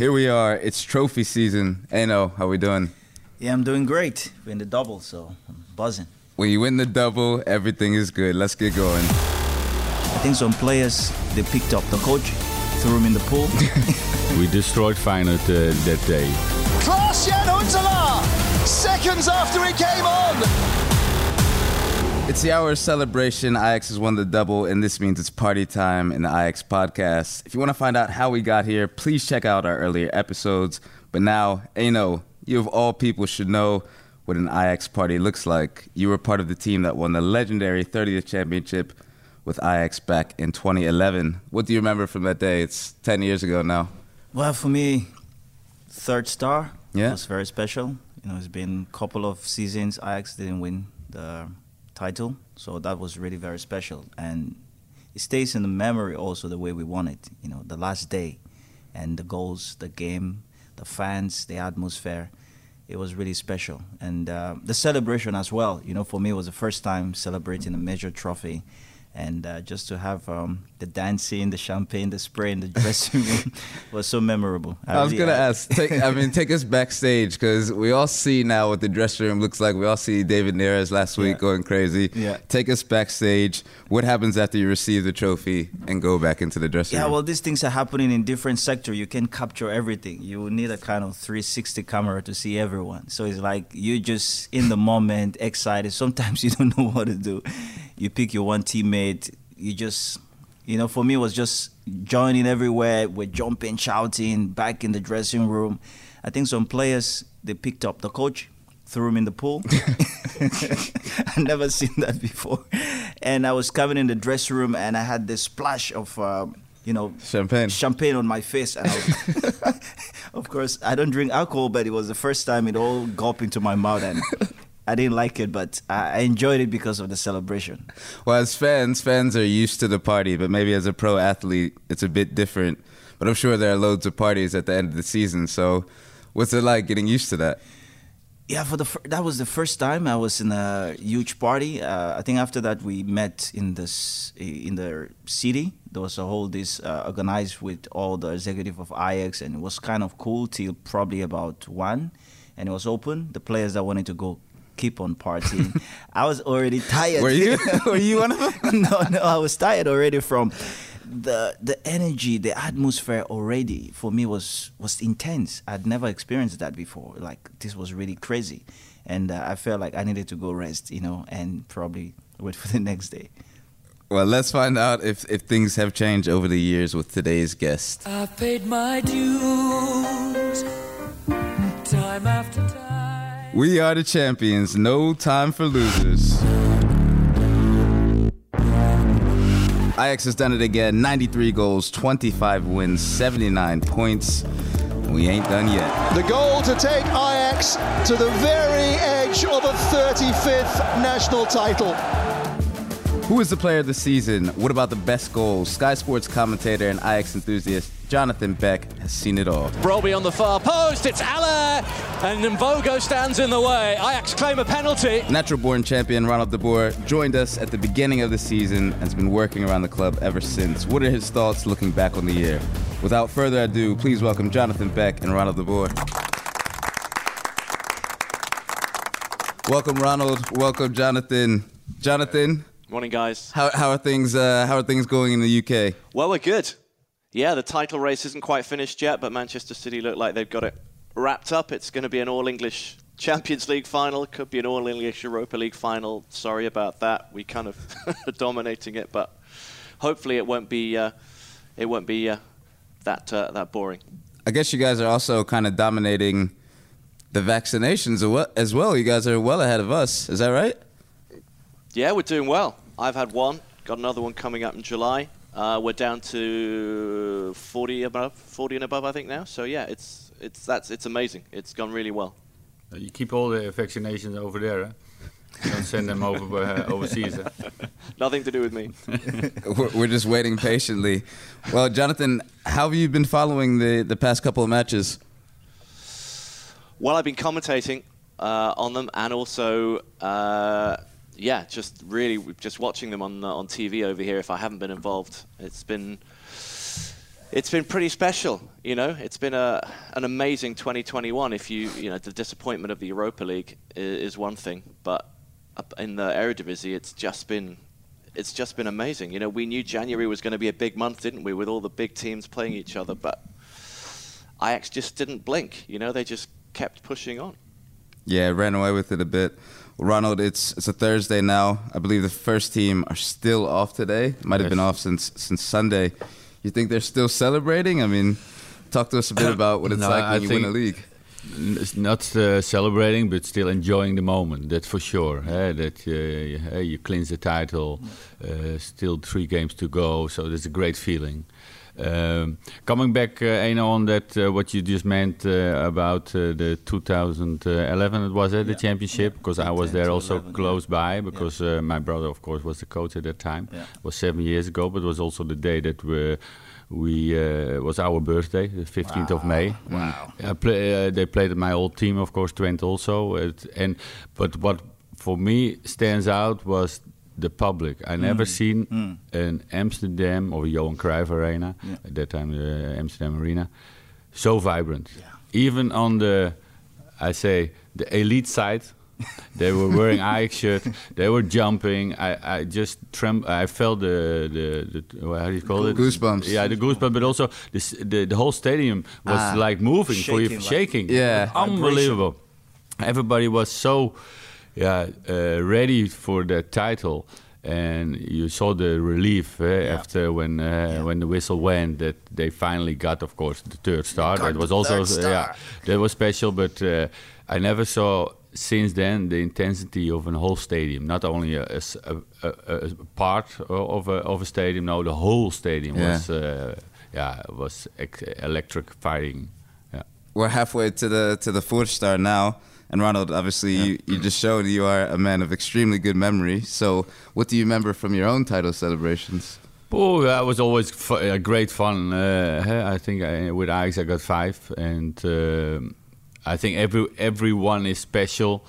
here we are. It's trophy season. Enoh, how we doing? Yeah, I'm doing great. We're in the double, so I'm buzzing. When you win the double, everything is good. Let's get going. I think some players they picked up the coach, threw him in the pool. we destroyed Feyenoord uh, that day. Klaas-Jan Huntelaar, seconds after he came on. It's the hour of celebration. Ajax has won the double, and this means it's party time in the Ajax podcast. If you want to find out how we got here, please check out our earlier episodes. But now, Enoh, you of all people should know what an Ajax party looks like. You were part of the team that won the legendary 30th championship with Ajax back in 2011. What do you remember from that day? It's 10 years ago now. Well, for me, third star yeah. was very special. You know, it's been a couple of seasons Ajax didn't win the title. So that was really very special, and it stays in the memory also the way we won it. You know, the last day, and the goals, the game, the fans, the atmosphere. It was really special, and uh, the celebration as well. You know, for me, it was the first time celebrating a major trophy and uh, just to have um, the dancing, the champagne, the spray in the dressing room was so memorable. I, I was really, gonna uh, ask. Take, I mean, take us backstage because we all see now what the dressing room looks like. We all see David Neres last week yeah. going crazy. Yeah. Take us backstage. What happens after you receive the trophy and go back into the dressing yeah, room? Yeah, well, these things are happening in different sectors. You can capture everything. You need a kind of 360 camera to see everyone. So it's like you're just in the moment, excited. Sometimes you don't know what to do you pick your one teammate. You just, you know, for me it was just joining everywhere. We're jumping, shouting, back in the dressing room. I think some players they picked up the coach, threw him in the pool. I've never seen that before. And I was coming in the dressing room and I had this splash of. Uh, you know, champagne, champagne on my face. And was, of course, I don't drink alcohol, but it was the first time it all gulped into my mouth, and I didn't like it, but I enjoyed it because of the celebration. Well, as fans, fans are used to the party, but maybe as a pro athlete, it's a bit different. But I'm sure there are loads of parties at the end of the season. So, what's it like getting used to that? Yeah, for the that was the first time I was in a huge party. Uh, I think after that we met in this in the city. There was a whole this uh, organized with all the executive of Ajax, and it was kind of cool till probably about one, and it was open. The players that wanted to go keep on partying. I was already tired. Were you? Were you one of them? no, no, I was tired already from the the energy, the atmosphere already for me was was intense. I'd never experienced that before. Like this was really crazy, and uh, I felt like I needed to go rest, you know, and probably wait for the next day. Well, let's find out if, if things have changed over the years with today's guest. I've paid my dues time after time. We are the champions. No time for losers. Ajax has done it again 93 goals, 25 wins, 79 points. We ain't done yet. The goal to take Ajax to the very edge of a 35th national title. Who is the player of the season? What about the best goals? Sky Sports commentator and Ajax enthusiast Jonathan Beck has seen it all. Brobbey on the far post, it's Haller, and Mvogo stands in the way. Ajax claim a penalty. Natural born champion Ronald de Boer joined us at the beginning of the season and has been working around the club ever since. What are his thoughts looking back on the year? Without further ado, please welcome Jonathan Beck and Ronald de Boer. Welcome, Ronald. Welcome, Jonathan. Jonathan, Morning, guys. How, how are things? Uh, how are things going in the UK? Well, we're good. Yeah, the title race isn't quite finished yet, but Manchester City look like they've got it wrapped up. It's going to be an all-English Champions League final. It could be an all-English Europa League final. Sorry about that. We kind of are dominating it, but hopefully it won't be uh, it won't be uh, that uh, that boring. I guess you guys are also kind of dominating the vaccinations as well. You guys are well ahead of us. Is that right? Yeah, we're doing well. I've had one, got another one coming up in July. Uh, we're down to 40 above, 40 and above, I think now. So yeah, it's it's that's it's amazing. It's gone really well. Uh, you keep all the vaccinations over there. Huh? Don't send them over uh, overseas. Huh? Nothing to do with me. we're just waiting patiently. Well, Jonathan, how have you been following the the past couple of matches? Well, I've been commentating uh, on them, and also uh, yeah, just really just watching them on uh, on TV over here. If I haven't been involved, it's been it's been pretty special. You know, it's been a an amazing 2021. If you you know the disappointment of the Europa League is, is one thing, but in the Eredivisie, it's just been it's just been amazing. You know, we knew January was going to be a big month, didn't we, with all the big teams playing each other, but Ajax just didn't blink. You know, they just kept pushing on. Yeah, ran away with it a bit. Ronald, it's it's a Thursday now. I believe the first team are still off today. Might have been off since since Sunday. You think they're still celebrating? I mean, talk to us a bit about what it's No, like I when you win a league. It's not uh, celebrating, but still enjoying the moment. That's for sure. eh, that uh, you, you clinch the title. Uh, still three games to go, so that's a great feeling. Um, coming back, uh, Enoh, on that, uh, what you just meant uh, about the 2011, it was it, the championship, because I was there also 11, yeah. close by, because my brother, of course, was the coach at that time. Yeah. It was seven years ago, but it was also the day that we, we uh, was our birthday, the 15th of May. Wow. I play, uh, they played my old team, of course, Twente also. It, and but what for me stands out was the public. I never mm. seen mm. an Amsterdam or Johan Cruyff Arena Yeah. at that time, the Amsterdam Arena, so vibrant. Even on the, I say, the elite side. they were wearing Ajax shirt. They were jumping. I, I just trem. I felt the the, the how do you call it? Goosebumps. Yeah, the goosebumps. But also this, the the whole stadium was Ah. like moving for you, like- shaking. Yeah. unbelievable. Everybody was so yeah uh, ready for the title. And you saw the relief uh, after when uh, when the whistle went that they finally got, of course, the third star. That was also yeah, that was special. But uh, I never saw since then the intensity of a whole stadium. Not only a, a a- a- part of a, of a stadium. No, the whole stadium Yeah. was uh, yeah was electric electrifying. Yeah. We're halfway to the to the fourth star now. And Ronald, obviously, you, you just showed you are a man of extremely good memory. So, what do you remember from your own title celebrations? Oh, that was always uh, great fun. Uh, I think I, with Ajax I got five, and um I think every everyone is special.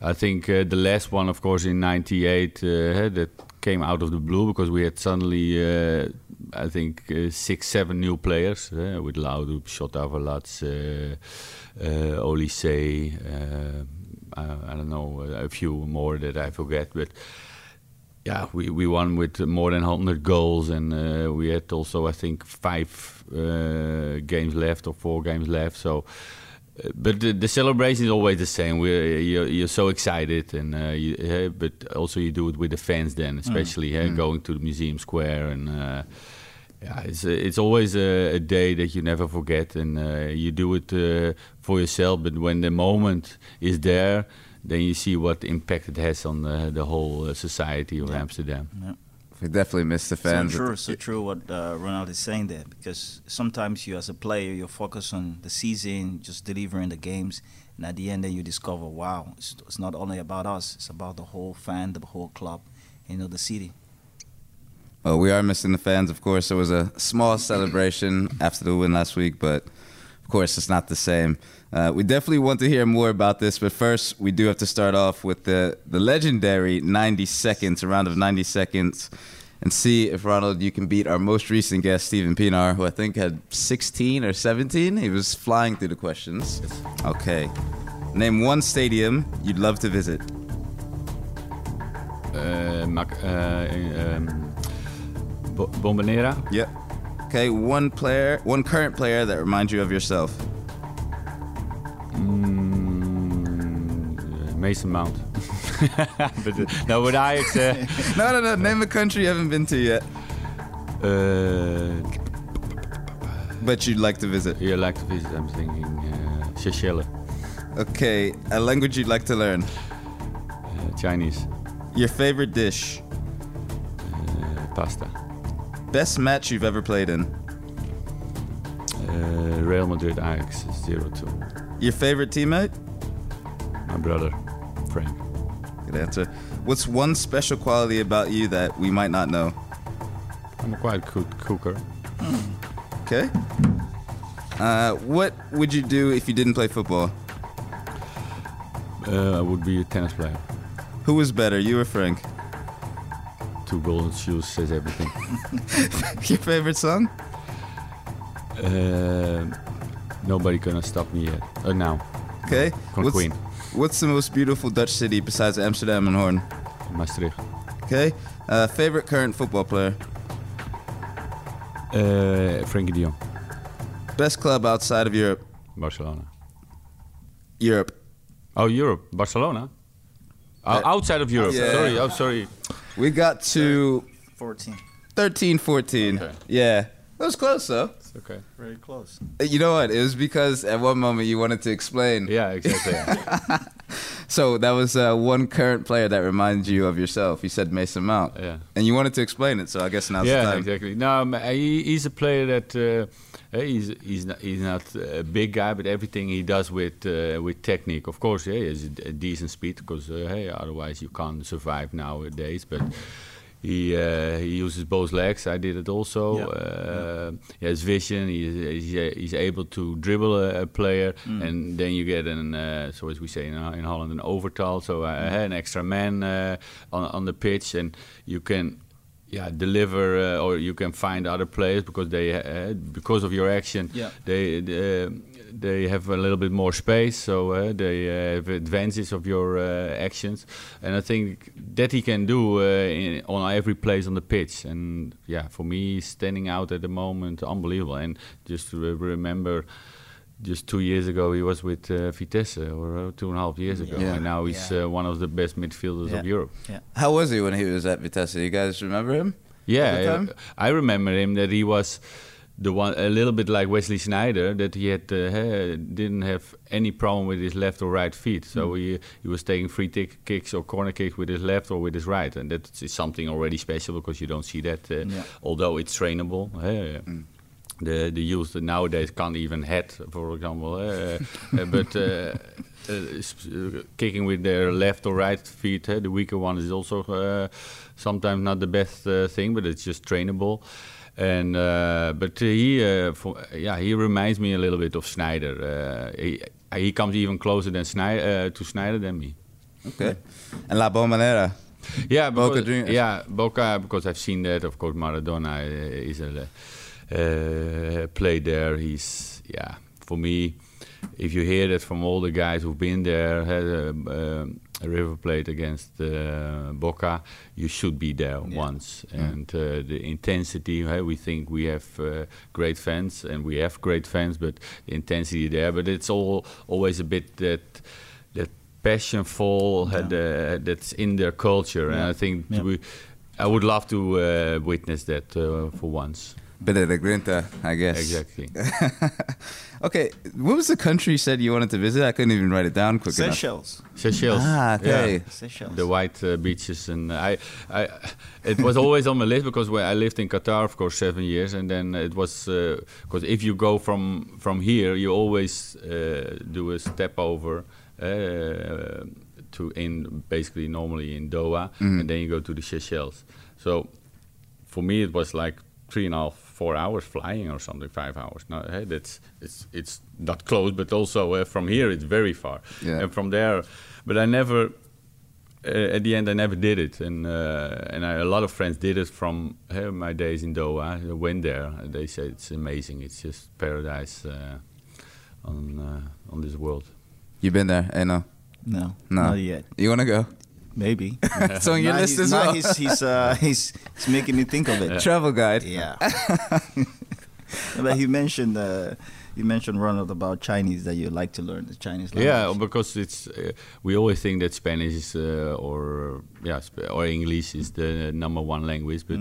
I think uh, the last one, of course, in '98, uh, that came out of the blue because we had suddenly, uh, I think, uh, six, seven new players uh, with Laudrup, Arveladze, uh, uh, Oliseh, uh, I, I don't know, a few more that I forget, but yeah, we, we won with more than 100 goals, and uh, we had also, I think, five uh, games left or four games left. So, but the, the celebration is always the same. We you're, you're so excited, and uh, you, uh, but also you do it with the fans then, especially uh, going to the museum square and. Uh, yeah, it's it's always a, a day that you never forget, and uh, you do it uh, for yourself. But when the moment is there, then you see what impact it has on the, the whole uh, society of Amsterdam. We definitely miss the fans. So true, so true what uh, Ronald is saying there because sometimes you as a player you're focused on the season, just delivering the games, and at the end then you discover, wow, it's, it's not only about us, it's about the whole fan, the whole club, you know, the city. Well, we are missing the fans, of course. There was a small celebration after the win last week, but of course, it's not the same. Uh, we definitely want to hear more about this, but first, we do have to start off with the, the legendary 90 seconds, a round of 90 seconds, and see if, Ronald, you can beat our most recent guest, Stephen Pinar, who I think had 16 or 17. He was flying through the questions. Okay. Name one stadium you'd love to visit. Uh, Mac- uh, um, Bo- Bombonera, Yep. Okay, one player, one current player that reminds you of yourself. mm, uh, Mason Mount. but, no, with Ajax, No, no, no. Name a country you haven't been to yet, uh, but you'd like to visit. You'd like to visit, I'm thinking uh, Seychelles, Okay, a language you'd like to learn. uh, Chinese, Your favorite dish. uh, pasta. Best match you've ever played in. Uh, Real Madrid Ajax 0-2. Your favorite teammate. My brother, Frank. Good answer. What's one special quality about you that we might not know? I'm a quiet good cooker. Okay. Uh, what would you do if you didn't play football? Uh, I would be a tennis player. Who was better, you or Frank? Two golden shoes says everything. Your favorite song? Uh, nobody gonna stop me yet. Uh, now, Okay. Con What's, Queen, what's the most beautiful Dutch city besides Amsterdam and Hoorn? Maastricht. Okay. Uh, favorite current football player? Uh, Frenkie de Jong, Best club outside of Europe? Barcelona. Europe. Oh, Europe, Barcelona. Uh, outside of Europe. Yeah. Sorry, oh, sorry. We got to 14. 13 14. Okay. Yeah. That was close, though. It's okay. Very close. Uh, You know what? It was because at one moment you wanted to explain. Yeah, exactly. So that was uh, one current player that reminds you of yourself. You said Mason Mount. yeah. And you wanted to explain it, so I guess now's the time. yeah, exactly. No, um, he, he's a player that uh, he's he's not, he's not a big guy, but everything he does with uh, with technique. Of course, yeah, he has a, a decent speed because uh, hey, otherwise you can't survive nowadays. But he uh, he uses both legs. I did it also. Yeah. Uh, He has vision. He's he's, he's able to dribble a, a player, and then you get an uh, so as we say in, in Holland an overtal, so uh, an extra man uh, on on the pitch, and you can yeah deliver uh, or you can find other players because they uh, because of your action Yeah. they uh, they have a little bit more space so uh, they uh, have advantage of your uh, actions and I think that he can do uh, in, on every place on the pitch and yeah for me standing out at the moment unbelievable and just to remember just two years ago he was with uh, Vitesse or uh, two and a half years ago Yeah. and now he's Yeah. uh, one of the best midfielders Yeah. of Europe Yeah. How was he when he was at Vitesse? You guys remember him? Yeah, At the time? I I remember him that he was the one a little bit like Wesley Sneijder that he had uh, didn't have any problem with his left or right feet. So Hmm. he he was taking free tick kicks or corner kicks with his left or with his right, and that is something already special because you don't see that. Uh, Yeah. Although it's trainable. eh, Hmm. The the youth nowadays can't even head, for example. eh, uh, but uh, uh, uh, kicking with their left or right feet, the weaker one is also uh, sometimes not the best uh, thing, but it's just trainable. And uh, but he, uh, for, yeah, he reminds me a little bit of Sneijder. Uh, he he comes even closer than Sneijder uh, to Sneijder than me. Okay. And La Bombonera. Yeah, Boca because, Juniors. Yeah, Boca because I've seen that. Of course, Maradona uh, is a uh, played there. He's yeah. For me, if you hear that from all the guys who've been there, a, um, River Plate against uh, Boca, you should be there once. And uh, the intensity, hey, we think we have uh, great fans, and we have great fans, but the intensity there. But it's all always a bit that that passionful had, uh, that's in their culture, and I think Yeah. we. I would love to uh, witness that uh, for once. Bit de Grinta, I guess. Exactly. Okay, what was the country you said you wanted to visit? I couldn't even write it down quick enough. Seychelles. Seychelles. Ah, okay. Yeah. Seychelles. The white uh, beaches, and I, I, it was always on my list because when I lived in Qatar, of course, seven years, and then it was because if you go from from here, you always uh, do a step over uh, to in basically normally in Doha, and then you go to the Seychelles. So for me, it was like three and a half, four hours flying or something, five hours. No, hey, that's it's it's not close, but also uh, from here it's very far, Yeah. and from there. But I never, uh, at the end, I never did it, and uh, and I, a lot of friends did it from uh, my days in Doha. I went there. and They say it's amazing. It's just paradise uh, on uh, on this world. You been there? Hey, no. No, No. not yet. You want to go? Maybe. It's on your Now list he's, as well. He's he's, uh, he's he's making me think of it. Travel guide. Yeah. but you mentioned uh, you mentioned Ronald about Chinese that you like to learn the Chinese language. Yeah, because it's uh, we always think that Spanish uh, or yeah Sp- or English is the number one language, but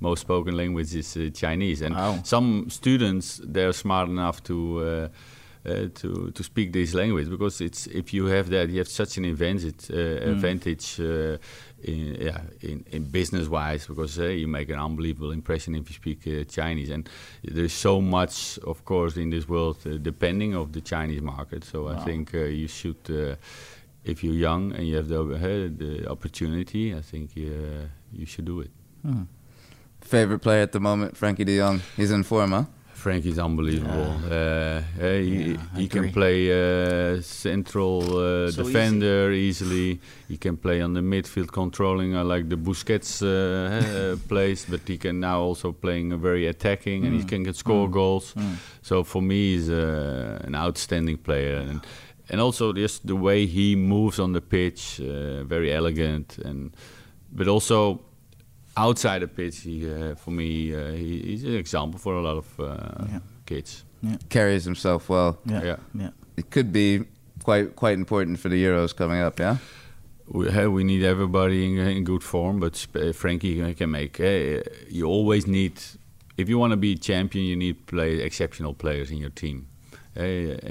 most spoken language is uh, Chinese. And Wow. some students they're smart enough to. Uh, to to speak this language because it's if you have that you have such an advantage uh, advantage uh, in yeah in, in business wise because uh, you make an unbelievable impression if you speak uh, Chinese. And there's so much of course in this world uh, depending of the Chinese market. So I think uh, you should uh, if you're young and you have the, the opportunity I think uh, you should do it. Favorite player at the moment, Frenkie De Jong. He's in form, huh? Frenkie's unbelievable. Uh, he Yeah, he can play uh, central uh, So defender easily. He can play on the midfield, controlling uh, like the Busquets uh, plays. But he can now also playing very attacking, and he Mm. can get score goals. So for me, he's uh, an outstanding player, and and also just the way he moves on the pitch, uh, very elegant, and but also outside the pitch, he, uh, for me, uh, he, he's an example for a lot of uh, Yeah. kids. Carries himself well. Yeah. Yeah. Yeah. It could be quite quite important for the Euros coming up. Yeah. We, hey, we need everybody in, in good form, but Sp- uh, Frenkie can make. Uh, you always need, if you want to be champion, you need play exceptional players in your team. Uh,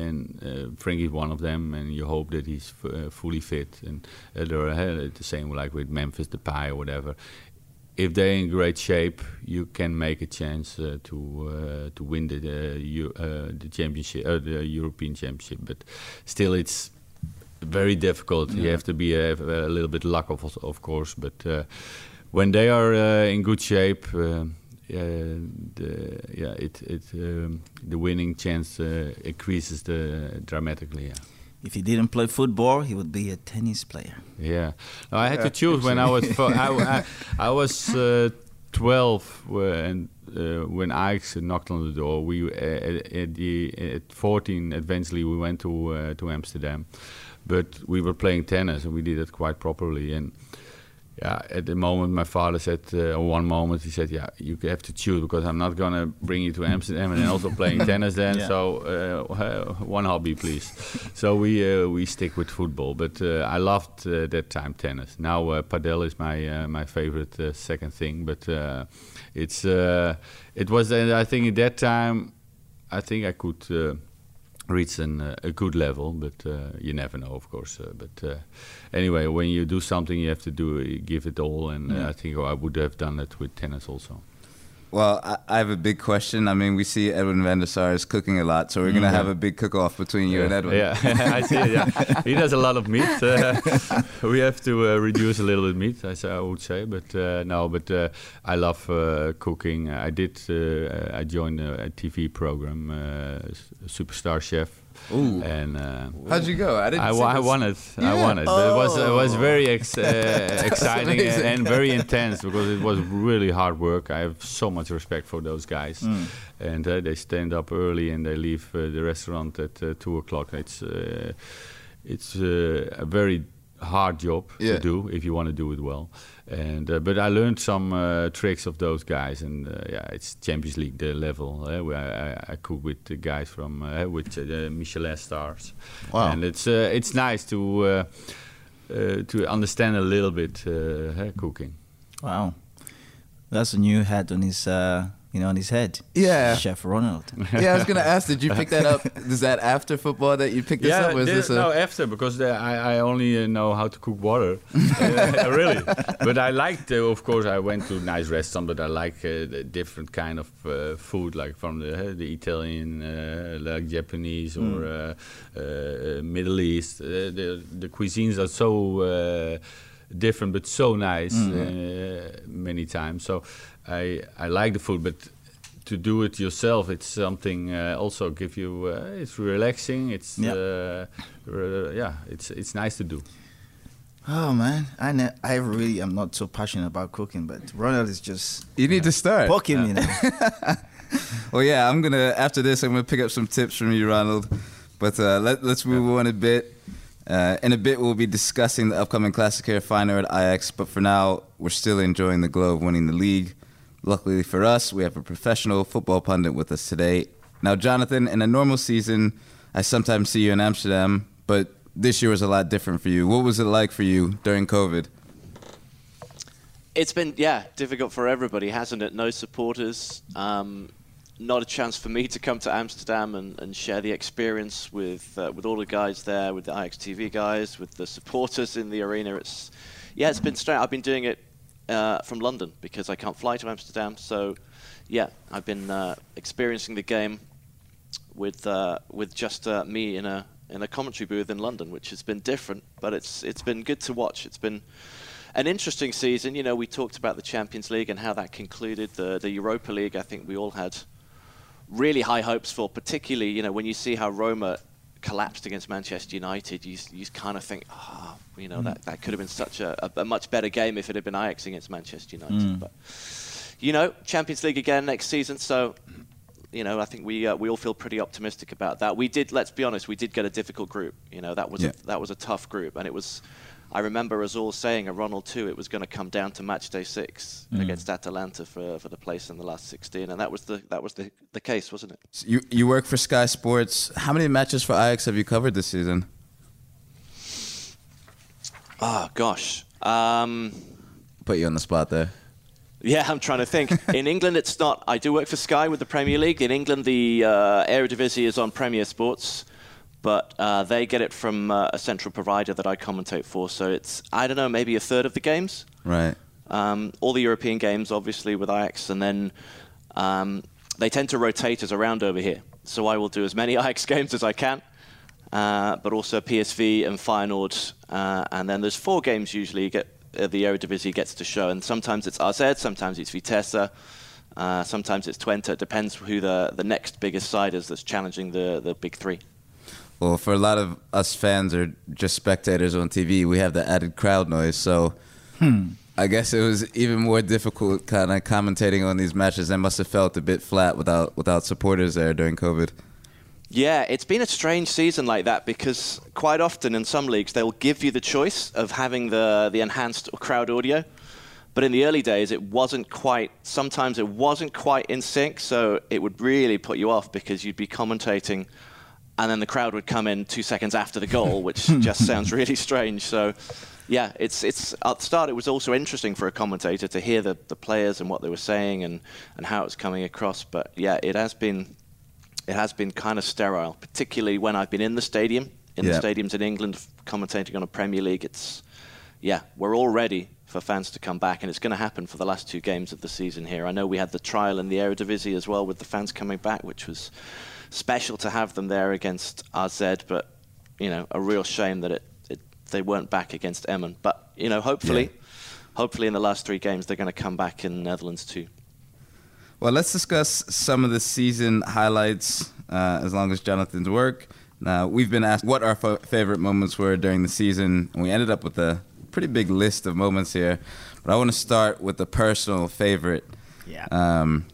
and uh, Frenkie's one of them, and you hope that he's f- uh, fully fit. And uh, they're uh, the same like with Memphis Depay or whatever. If they're in great shape, you can make a chance uh, to uh, to win the uh, Eu- uh, the championship, uh, the European championship. But still, it's very difficult. You have to be a, a little bit luck, of, of course. But uh, when they are uh, in good shape, the, yeah, it it um, the winning chance uh, increases the, dramatically. Yeah. If he didn't play football, he would be a tennis player. Yeah, no, I had to choose when I was I, I, I was uh, twelve when uh, when Ajax knocked on the door. We uh, at, at the at fourteen eventually we went to uh, to Amsterdam, but we were playing tennis and we did it quite properly. And yeah, at the moment my father said, uh, one moment he said, yeah, you have to choose because I'm not gonna bring you to Amsterdam and also playing tennis then. Yeah. So uh, one hobby, please. so we uh, we stick with football, but uh, I loved uh, that time tennis. Now uh, padel is my uh, my favorite uh, second thing, but uh, it's uh, it was uh, I think at that time I think I could. Uh, reach an, uh, a good level, but uh, you never know, of course. Uh, but uh, anyway, when you do something, you have to do give it all, and uh, I think I would have done it with tennis also. Well, I, I have a big question. I mean, we see Edwin van der Sar is cooking a lot, so we're gonna have a big cook-off between you and Edwin. Yeah, I see it. Yeah, he does a lot of meat. Uh, we have to uh, reduce a little bit meat, I, I would say. But uh, no, but uh, I love uh, cooking. I did. Uh, I joined a, a TV program, uh, Superstar Chef. Ooh. And uh, How'd you go? I didn't. I, I won it. I won it. But it was it was very ex- uh, exciting and, and very intense because it was really hard work. I have so much respect for those guys, and uh, they stand up early and they leave uh, the restaurant at uh, two o'clock. It's uh, it's uh, a very hard job Yeah. to do if you want to do it well. And uh, but I learned some uh, tricks of those guys, and uh, yeah, it's Champions League the level. Uh, where I, I cook with the guys from uh, with uh, Michelin stars, Wow. and it's uh, it's nice to uh, uh, to understand a little bit cooking. Wow, that's a new hat on his, uh, you know, on his head. Yeah. Chef Ronald. Yeah, I was gonna ask. Did you pick that up? Is that after football that you picked this up? Or is this- this a, no, after because the, I, I only uh, know how to cook water, Uh, really. But I liked, uh, of course, I went to nice restaurants, but I like uh, the different kind of uh, food, like from the uh, the Italian, uh, like Japanese or uh, uh, Middle East. Uh, the the cuisines are so. Uh, different but so nice uh, many times so i i like the food but to do it yourself it's something uh, also give you uh, it's relaxing it's Yeah. uh, re- yeah it's it's nice to do Oh man, I ne- I really am not so passionate about cooking, but Ronald is just You need to start. poking me now. Well, yeah, I'm gonna after this. I'm gonna pick up some tips from you, Ronald. But uh, let, let's move on a bit. Uh, in a bit, we'll be discussing the upcoming Classic Air final at Ajax, But for now, we're still enjoying the glow of winning the league. Luckily for us, we have a professional football pundit with us today. Now, Jonathan, in a normal season, I sometimes see you in Amsterdam, but this year was a lot different for you. What was it like for you during COVID? It's been yeah difficult for everybody, hasn't it? No supporters, um, not a chance for me to come to Amsterdam and, and share the experience with uh, with all the guys there, with the AjaxTV guys, with the supporters in the arena. It's yeah, it's been strange. I've been doing it uh, from London because I can't fly to Amsterdam. So yeah, I've been uh, experiencing the game with uh, with just uh, me in a in a commentary booth in London, which has been different, but it's it's been good to watch. It's been an interesting season. You know, we talked about the Champions League and how that concluded. The the Europa League, I think we all had really high hopes for. Particularly, you know, when you see how Roma collapsed against Manchester United, you you kind of think, ah, you know, that, that could have been such a, a, a much better game if it had been Ajax against Manchester United. But you know, Champions League again next season, so. You know, I think we uh, we all feel pretty optimistic about that. We did, let's be honest, we did get a difficult group. You know, that was Yeah. a, that was a tough group, and it was. I remember us all saying at Ronald too, it was going to come down to match day six against Atalanta for, for the place in the last 16, and that was the that was the, the case, wasn't it? So you you work for Sky Sports. How many matches for Ajax have you covered this season? Oh gosh, um, Put you on the spot there. yeah, I'm trying to think. in England, it's not. I do work for Sky with the Premier League. In England, the uh, Eredivisie is on Premier Sports, but uh, they get it from uh, a central provider that I commentate for. So it's I don't know, maybe a third of the games. Right. Um, all the European games, obviously, with Ajax, and then um, they tend to rotate us around over here. So I will do as many Ajax games as I can, uh, but also PSV and Feyenoord, uh, and then there's four games usually you get uh, the Eredivisie gets to show, and sometimes it's AZ, sometimes it's Vitesse, uh, sometimes it's Twente. It depends who the the next biggest side is that's challenging the the big three. Well, for a lot of us fans or just spectators on TV, we have the added crowd noise. So hmm. I guess it was even more difficult kind of commentating on these matches. They must have felt a bit flat without without supporters there during COVID. Yeah, it's been a strange season like that because quite often in some leagues they'll give you the choice of having the the enhanced crowd audio. But in the early days, it wasn't quite. Sometimes it wasn't quite in sync, so it would really put you off because you'd be commentating, and then the crowd would come in two seconds after the goal, which just sounds really strange. So, yeah, it's it's at the start. It was also interesting for a commentator to hear the, the players and what they were saying and, and how it was coming across. But yeah, it has been it has been kind of sterile, particularly when I've been in the stadium, in Yeah. the stadiums in England, commentating on a Premier League. It's, yeah, we're all ready for fans to come back, and it's going to happen for the last two games of the season here. I know we had the trial in the Eredivisie as well with the fans coming back, which was special to have them there against AZ, but, you know, a real shame that it, it they weren't back against Emmen. But, you know, hopefully, hopefully in the last three games they're going to come back in the Netherlands too. Well, let's discuss some of the season highlights uh, as long as Jonathan's work. Now, we've been asked what our f- favorite moments were during the season, and we ended up with a pretty big list of moments here. But I want to start with the personal favorite. Yeah. Um,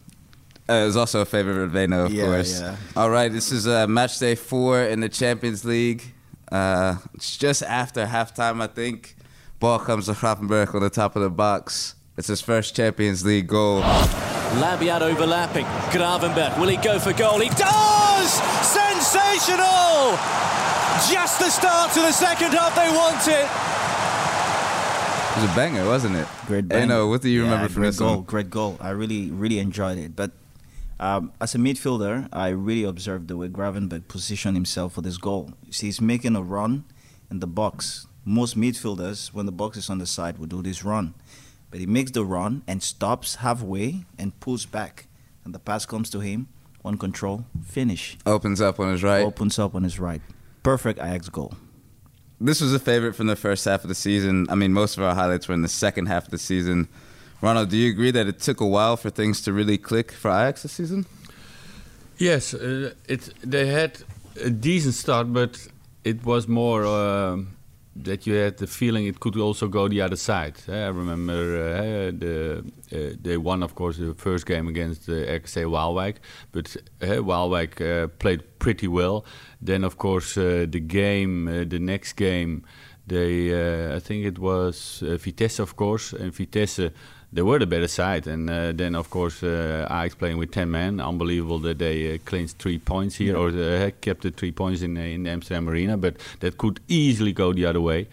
uh, it was also a favorite of Veno, of Yeah, course. yeah. All right, this is uh, match day four in the Champions League. Uh, it's just after halftime, I think. Ball comes to Gravenberch on the top of the box. It's his first Champions League goal. Labyad overlapping. Gravenberch, will he go for goal? He does! Sensational! Just the start to the second half they wanted. It It was a banger, wasn't it? Great Hey, bang. no, what do you Yeah, remember from great this goal? one? Great goal. I really, really enjoyed it. But um, as a midfielder, I really observed the way Gravenberch positioned himself for this goal. You see, he's making a run in the box. Most midfielders, when the box is on the side, will do this run. But he makes the run and stops halfway and pulls back. And the pass comes to him. One control, finish. Opens up on his right. Opens up on his right. Perfect Ajax goal. This was a favorite from the first half of the season. I mean, most of our highlights were in the second half of the season. Ronald, do you agree that it took a while for things to really click for Ajax this season? Yes, uh, it they had a decent start, but it was more um that you had the feeling it could also go the other side. Uh, I remember uh, the uh, they won, of course, the first game against uh, RKC Waalwijk, but uh, Waalwijk uh, played pretty well. Then, of course, uh, the game, uh, the next game, they uh, I think it was uh, Vitesse, of course, and Vitesse they were the better side. And uh, then, of course, uh, Ajax playing with 10 men. Unbelievable that they uh, clinched three points here, or uh, kept the three points in, uh, in the Amsterdam Arena. But that could easily go the other way.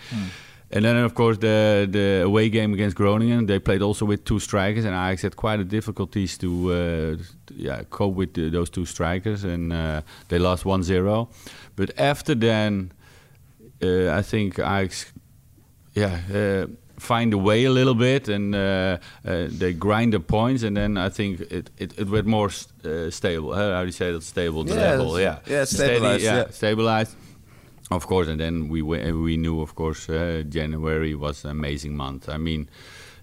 And then, of course, the the away game against Groningen, they played also with two strikers, and Ajax had quite a difficulties to uh, yeah cope with the, those two strikers, and uh, they lost 1-0. But after then, uh, I think Ajax, yeah, uh, find a way a little bit, and uh, uh, they grind the points, and then I think it it, it went more st- uh, stable. Uh, how do you say that? Stable, the Yeah, level, yeah, yeah, Steady, stabilized, yeah, yeah. stabilized. Of course, and then we we, we knew, of course, uh, January was an amazing month. I mean,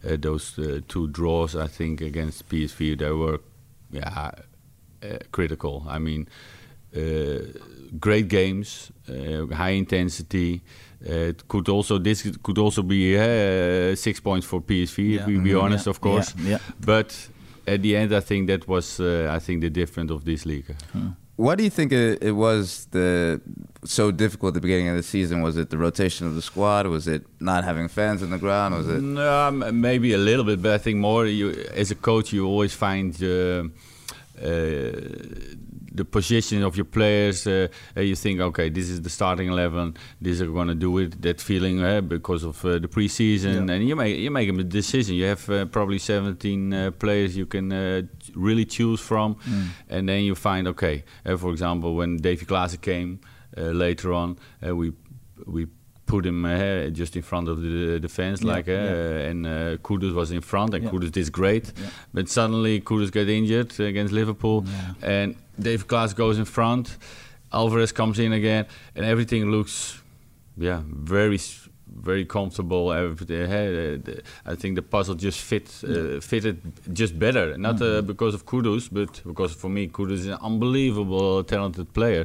uh, those uh, two draws, I think, against PSV, they were, yeah, uh, critical. I mean, uh, great games, uh, high intensity. Uh, it could also this could also be uh, six points for PSV Yeah. if we be Mhm. honest, Yeah. of course. Yeah, yeah. But at the end, I think that was uh, I think the difference of this league. Why do you think it, it was the so difficult at the beginning of the season? Was it the rotation of the squad? Was it not having fans in the ground? Was it? No, maybe a little bit, but I think more. You, as a coach, you always find uh, uh, the position of your players. Uh, uh, you think, okay, this is the starting eleven. These are going to do it. That feeling uh, because of uh, the preseason, and you make you make a decision. You have uh, probably seventeen uh, players you can uh, really choose from, and then you find, okay, uh, for example, when Davy Klaassen came uh, later on, uh, we we put him uh, just in front of the defense, Yeah, like, uh, yeah. and uh, Kudus was in front, and Yeah. Kudus did great. But suddenly Kudus got injured against Liverpool, and Dave Klaas goes in front. Alvarez comes in again, and everything looks, yeah, very, very comfortable. Uh, the- I think the puzzle just fit, uh, fitted just better. Not Mm-hmm. uh, because of Kudus, but because for me, Kudus is an unbelievable talented player.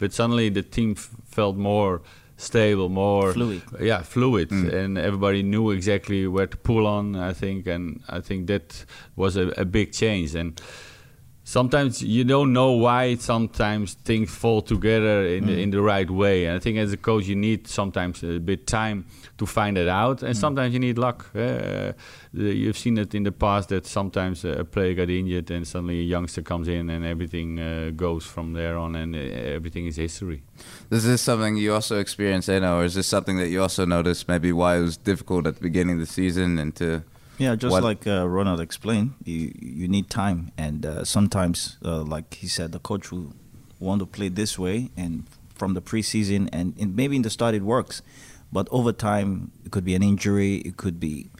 But suddenly the team felt more stable, more Fluid. yeah, fluid, mm. and everybody knew exactly where to pull on. I think, and I think that was a, a big change. And sometimes you don't know why. Sometimes things fall together in the, in the right way. And I think as a coach, you need sometimes a bit time to find it out, and sometimes you need luck. Uh, you've seen it in the past that sometimes a player got injured, and suddenly a youngster comes in, and everything uh, goes from there on, and uh, everything is history. This is this something you also experienced, Enoh, or is this something that you also noticed maybe why it was difficult at the beginning of the season and to? Yeah, just What- like uh, Ronald explained, you you need time, and uh, sometimes, uh, like he said, the coach will want to play this way, and from the preseason, and, and maybe in the start it works, but over time it could be an injury, it could be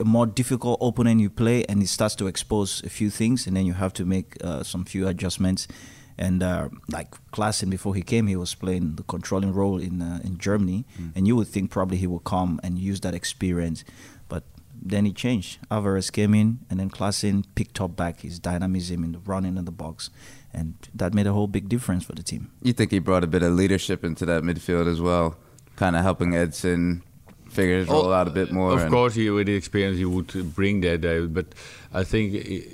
a more difficult opponent you play, and it starts to expose a few things, and then you have to make uh, some few adjustments. And uh, like Klaassen, before he came, he was playing the controlling role in uh, in Germany, and you would think probably he will come and use that experience, then he changed. Alvarez came in, and then Klaassen picked up back his dynamism in the running in the box, and that made a whole big difference for the team. You think he brought a bit of leadership into that midfield as well, kind of helping Edson figure his role out a bit more. Oh, Of and- course, he, with the experience, he would bring that. Uh, but I think i- i-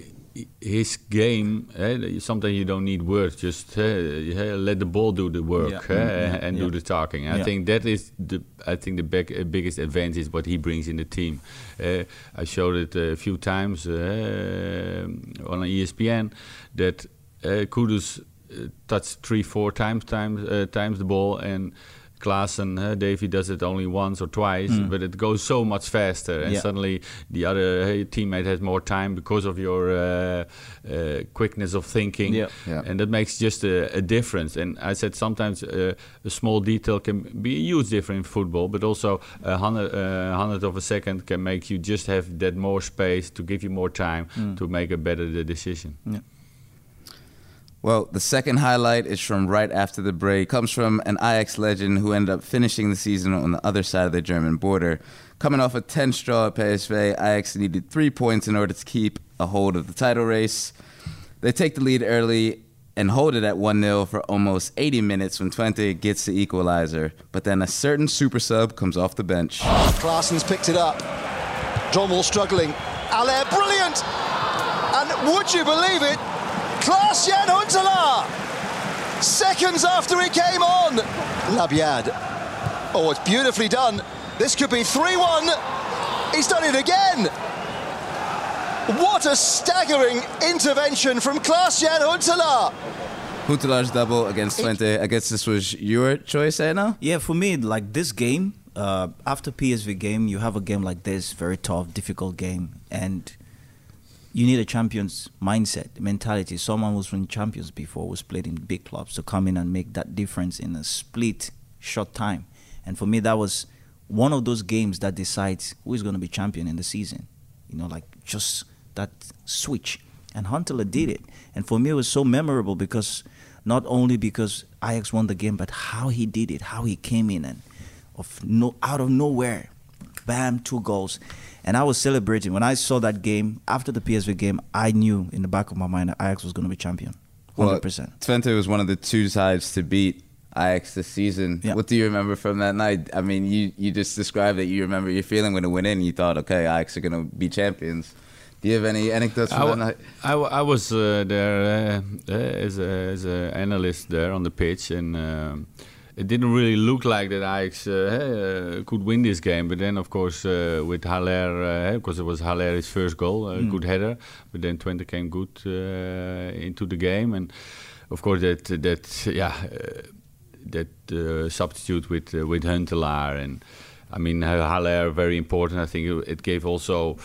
his game. Uh, sometimes you don't need words. Just uh, let the ball do the work Yeah. Mm, and yeah. do the talking. I Yeah. think that is the. I think the big, uh, biggest advantage is what he brings in the team. I showed it a few times uh, on ESPN that uh, Kudus touched three, four times times uh, times the ball and. Klaassen, uh, Davy does it only once or twice, but it goes so much faster, and Yeah. suddenly the other uh, teammate has more time because of your uh, uh, quickness of thinking, Yeah. Yeah. and that makes just a, a difference. And I said sometimes uh, a small detail can be a huge difference in football, but also a hundred, uh, hundred of a second can make you just have that more space to give you more time to make a better de- decision. Well, the second highlight is from right after the break. Comes from an Ajax legend who ended up finishing the season on the other side of the German border. Coming off a 10 straw at PSV, Ajax needed three points in order to keep a hold of the title race. They take the lead early and hold it at 1 0 for almost 80 minutes when Twente gets the equalizer. But then a certain super sub comes off the bench. Klaassen's picked it up. Drommel struggling. Allaire, brilliant! And would you believe it? Klaas-Jan Huntelaar! Seconds after he came on! Labyad. Oh, it's beautifully done. This could be 3-1. He's done it again! What a staggering intervention from Klaas-Jan Huntelaar! Huntelaar's double against Twente. I guess this was your choice, Enoh? Yeah, for me, like this game, uh, after PSV game, you have a game like this, very tough, difficult game, and you need a champion's mindset, mentality. Someone who's won champions before, who's played in big clubs, to come in and make that difference in a split, short time. And for me, that was one of those games that decides who is going to be champion in the season. You know, like just that switch. And Huntelaar did it. And for me, it was so memorable because not only because Ajax won the game, but how he did it, how he came in and of no out of nowhere, bam, two goals. And I was celebrating. When I saw that game, after the PSV game, I knew in the back of my mind that Ajax was going to be champion. 100%. Well, Twente was one of the two sides to beat Ajax this season. Yeah. What do you remember from that night? I mean, you, you just described that you remember your feeling when it went in. You thought, okay, Ajax are going to be champions. Do you have any anecdotes from I, that night? I, was uh, there uh, uh, as a as an analyst there on the pitch, and um, it didn't really look like that Ajax uh, uh, could win this game. But then, of course, uh, with Haller, because it was Haller's first goal, a good header. But then Twente came good uh, into the game, and of course that that yeah. Uh, that uh, substitute with uh, with Huntelaar and I mean Haller very important. I think it, gave also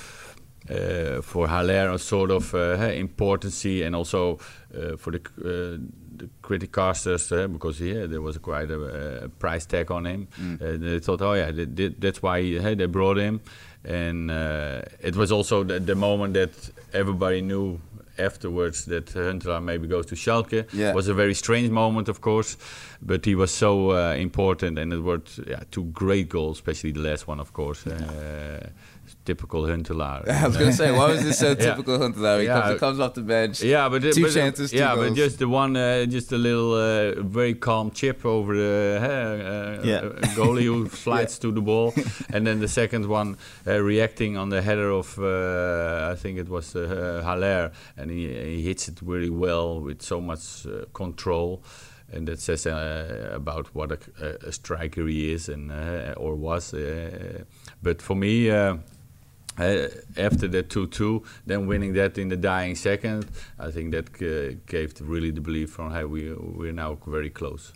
uh, for Haller a sort of uh, importance and also uh, for uh, the criticasters uh, because yeah there was quite a, a price tag on him. Uh, they thought oh yeah th- th- that's why hey, they brought him and uh, it was also the, the moment that everybody knew afterwards that Huntelaar maybe goes to Schalke Yeah. was a very strange moment, of course, but he was so uh, important, and it were yeah, two great goals, especially the last one, of course. Uh, typical Huntelaar. I was going to say, why was this so Yeah. typical Huntelaar? He, Yeah. comes, comes off the bench. Yeah, but Two but, chances, two yeah, goals. but just the one, uh, just a little uh, very calm chip over the uh, uh, Yeah. goalie who slides to the ball, and then the second one uh, reacting on the header of uh, I think it was uh, Haller, and he, he hits it really well with so much uh, control. And that says uh, about what a, a, a striker he is and uh, or was. Uh, but for me, uh, after that 2-2, then winning that in the dying second, I think that uh, gave really the belief from hey, we we're now very close.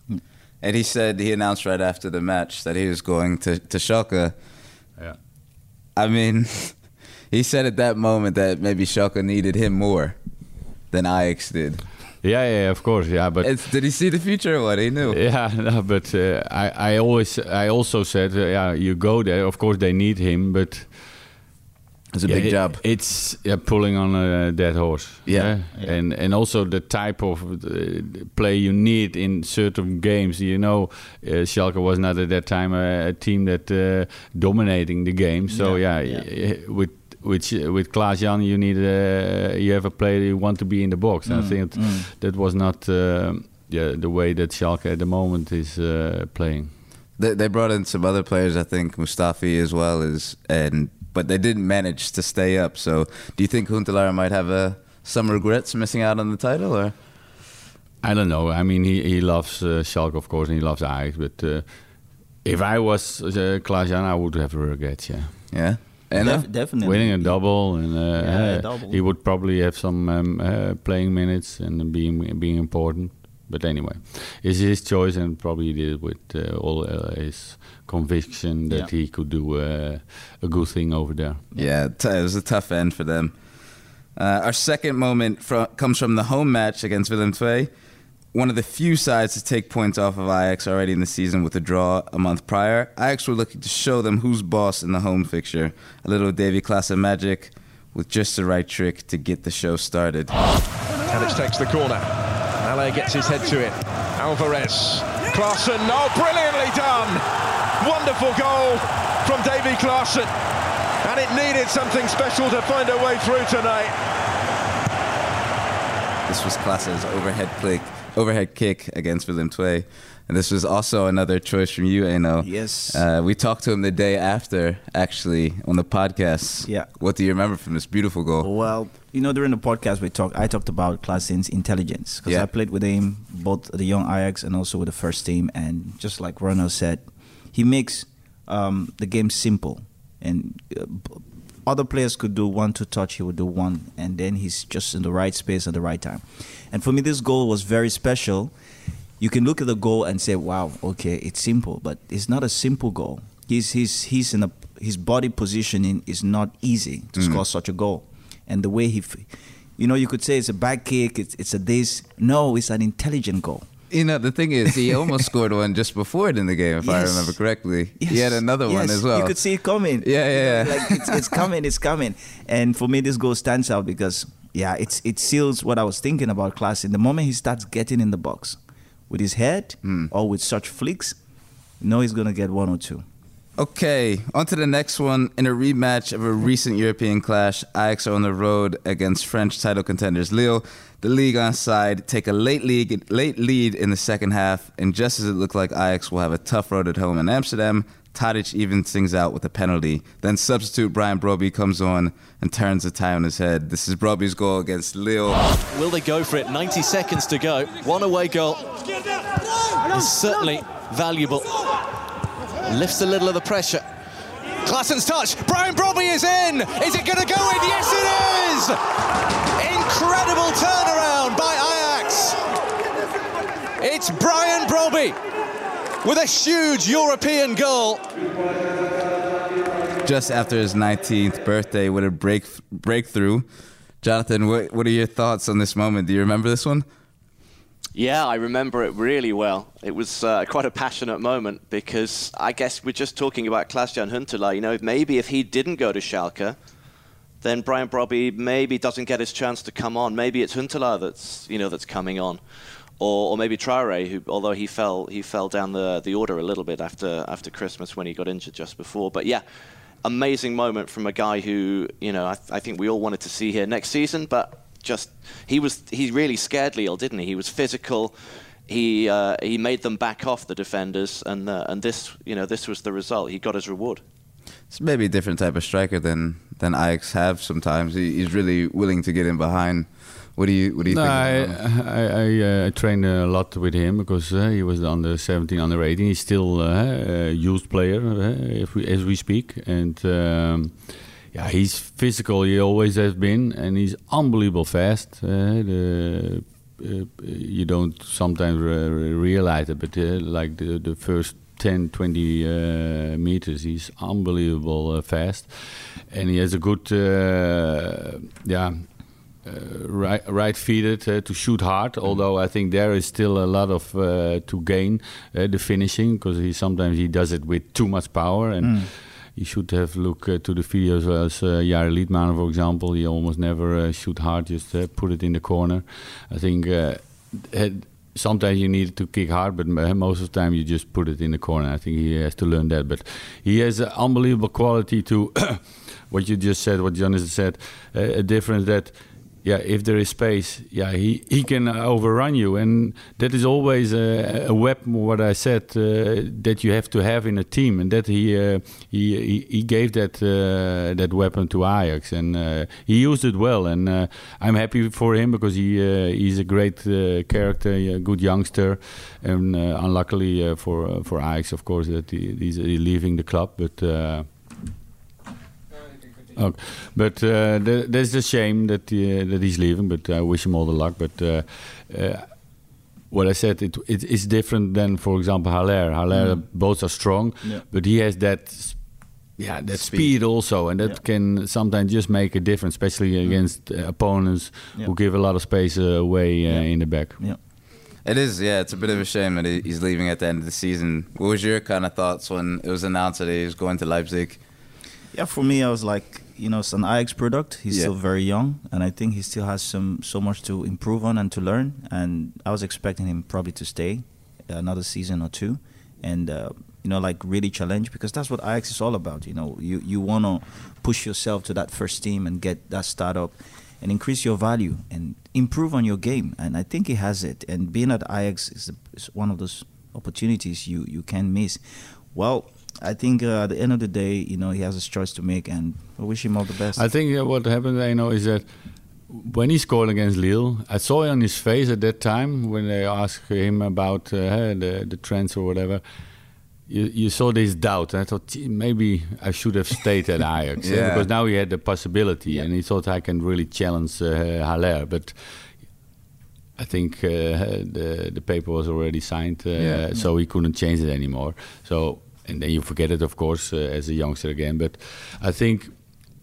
And he said, he announced right after the match that he was going to, to Schalke. Yeah. I mean, he said at that moment that maybe Schalke needed him more than Ajax did. Yeah, yeah, of course, yeah, but It's, did he see the future or what? He knew. yeah, no, but uh, I, I always, I also said, uh, yeah, you go there. Of course, they need him, but It's a yeah, big it- job. It's yeah, pulling on a dead horse. Yeah. eh? and and also the type of uh, play you need in certain games. You know, uh, Schalke was not at that time a, a team that uh, dominating the game. So yeah, Yeah, y- with with with Klaas Jan, you need uh, you have a player you want to be in the box. And I think that was not. Uh, yeah, the way that Schalke at the moment is uh, playing. They, they brought in some other players, I think Mustafi as well as, and but they didn't manage to stay up. So, do you think Huntelaar might have uh, some regrets missing out on the title, or I don't know. I mean, he, he loves uh, Schalke, of course, and he loves Ajax. But uh, if I was uh, Klaas Jan, I would have regrets, yeah. yeah? And Def- definitely. Winning a double, and uh, Yeah, uh, double. he would probably have some um, uh, playing minutes and being being important. But anyway, it's his choice, and probably he did it with uh, all uh, his conviction that Yeah. he could do uh, a good thing over there. Yeah, t- it was a tough end for them. Uh, our second moment fro- comes from the home match against Willem II. One of the few sides to take points off of Ajax already in the season with a draw a month prior. Ajax were looking to show them who's boss in the home fixture. A little Davy Klaassen magic with just the right trick to get the show started. Tadic takes the corner. Ale gets his head to it. Alvarez. Klaassen. Oh, brilliantly done. Wonderful goal from Davy Klaassen. And it needed something special to find a way through tonight. This was Klaassen's overhead overhead kick against Willem II. And this was also another choice from you, Enoh. Yes. Uh, we talked to him the day after, actually, on the podcast. Yeah. What do you remember from this beautiful goal? Well, you know, during the podcast we talked, I talked about Klaassen's intelligence because Yeah. I played with him both the young Ajax and also with the first team, and just like Ronald said, he makes um, the game simple, and uh, other players could do one two touch, he would do one, and then he's just in the right space at the right time. And for me, this goal was very special. You can look at the goal and say, "Wow, okay, it's simple," but it's not a simple goal. He's he's he's in a his body positioning is not easy to mm. score such a goal, and the way he, you know, you could say it's a back kick, it's it's a this. No, it's an intelligent goal. You know, the thing is, he almost scored one just before it in the game, if I remember correctly. He had another one as well. You could see it coming. Yeah, yeah, yeah. Like it's, it's coming, it's coming. And for me, this goal stands out because yeah, it's it seals what I was thinking about class. In the moment he starts getting in the box with his head Hmm. or with such flicks, you know he's gonna get one or two. Okay, on to the next one. In a rematch of a recent European clash, Ajax are on the road against French title contenders Lille. The Ligue 1 side take a late lead, late lead in the second half, and just as it looked like Ajax will have a tough road at home in Amsterdam, Tadic even things out with a penalty. Then substitute Brian Brobbey comes on and turns the tie on his head. This is Brobbey's goal against Lille. Will they go for it? 90 seconds to go. One away goal is certainly valuable. Lifts a little of the pressure. Klaassen's touch. Brian Brobbey is in. Is it going to go in? Yes, it is. Incredible turnaround by Ajax. It's Brian Brobbey with a huge European goal. Just after his 19th birthday with a break breakthrough. Jonathan, what, what are your thoughts on this moment? Do you remember this one? Yeah, I remember it really well. It was uh, quite a passionate moment because I guess we're just talking about Klaas-Jan Huntelaar. You know, maybe if he didn't go to Schalke, then Brian Brobbey maybe doesn't get his chance to come on. Maybe it's Huntelaar that's you know that's coming on, or, or maybe Traore, who although he fell he fell down the the order a little bit after after Christmas when he got injured just before. But yeah, amazing moment from a guy who you know I, I think we all wanted to see here next season, but just he was he really scared Lille, didn't he? He was physical. He uh, he made them back off the defenders, and uh, and this you know this was the result. He got his reward. It's maybe a different type of striker than than Ajax have sometimes. He, he's really willing to get in behind. What do you what do you no, think? I I, I uh, trained a lot with him because uh, he was under 17, under 18. He's still uh, a youth player uh, if we, as we speak, and. Um, yeah, he's physical. He always has been, and he's unbelievable fast. Uh, the, uh, you don't sometimes re- realize it, but uh, like the the first 10, 20 uh, meters, he's unbelievable uh, fast, and he has a good, yeah. right, right feeded to shoot hard. Although I think there is still a lot of to gain the finishing because he sometimes he does it with too much power and Mm. You should have look uh, to the videos as uh, Jari Litmanen, for example. He almost never uh, shoot hard, just uh, put it in the corner. I think uh, sometimes you need to kick hard, but most of the time you just put it in the corner. I think he has to learn that. But he has an unbelievable quality to what you just said, what Jonas said, uh, a difference that. Yeah, if there is space, yeah, he, he can overrun you, and that is always a, a weapon. What I said uh, that you have to have in a team, and that he uh, he, he gave that uh, that weapon to Ajax, and uh, he used it well. And uh, I'm happy for him because he uh, he's a great character, a good youngster, and unluckily for for Ajax, of course, that he, he's leaving the club, but. Okay. But uh, th- there's a shame that uh, that he's leaving. But I wish him all the luck. But uh, uh, what I said, it, it is different than, for example, Haller. Haller, Mm. both are strong, Yeah. but he has that, s- yeah, that Speed. speed, also, and that Yeah. can sometimes just make a difference, especially against uh, opponents Yeah. who give a lot of space uh, away uh, Yeah. in the back. Yeah. It is, yeah. It's a bit of a shame that he's leaving at the end of the season. What was your kind of thoughts when it was announced that he was going to Leipzig? Yeah, for me, I was like, you know, it's an Ajax product. He's Yeah. still very young, and I think he still has some so much to improve on and to learn. And I was expecting him probably to stay another season or two, and uh, you know, like really challenge because that's what Ajax is all about. You know, you you want to push yourself to that first team and get that start up, and increase your value and improve on your game. And I think he has it. And being at Ajax is, is one of those opportunities you you can miss. Well, I think uh, at the end of the day, you know, he has his choice to make, and I wish him all the best. I think what happened, I know, is that when he scored against Lille, I saw it on his face at that time when they asked him about uh, the the trends or whatever. You, you saw this doubt, and I thought maybe I should have stayed at Ajax Yeah. because now he had the possibility, and he thought I can really challenge uh, Haller. But I think uh, the the paper was already signed, uh, Yeah. so he couldn't change it anymore. So and then you forget it, of course, uh, as a youngster again. But I think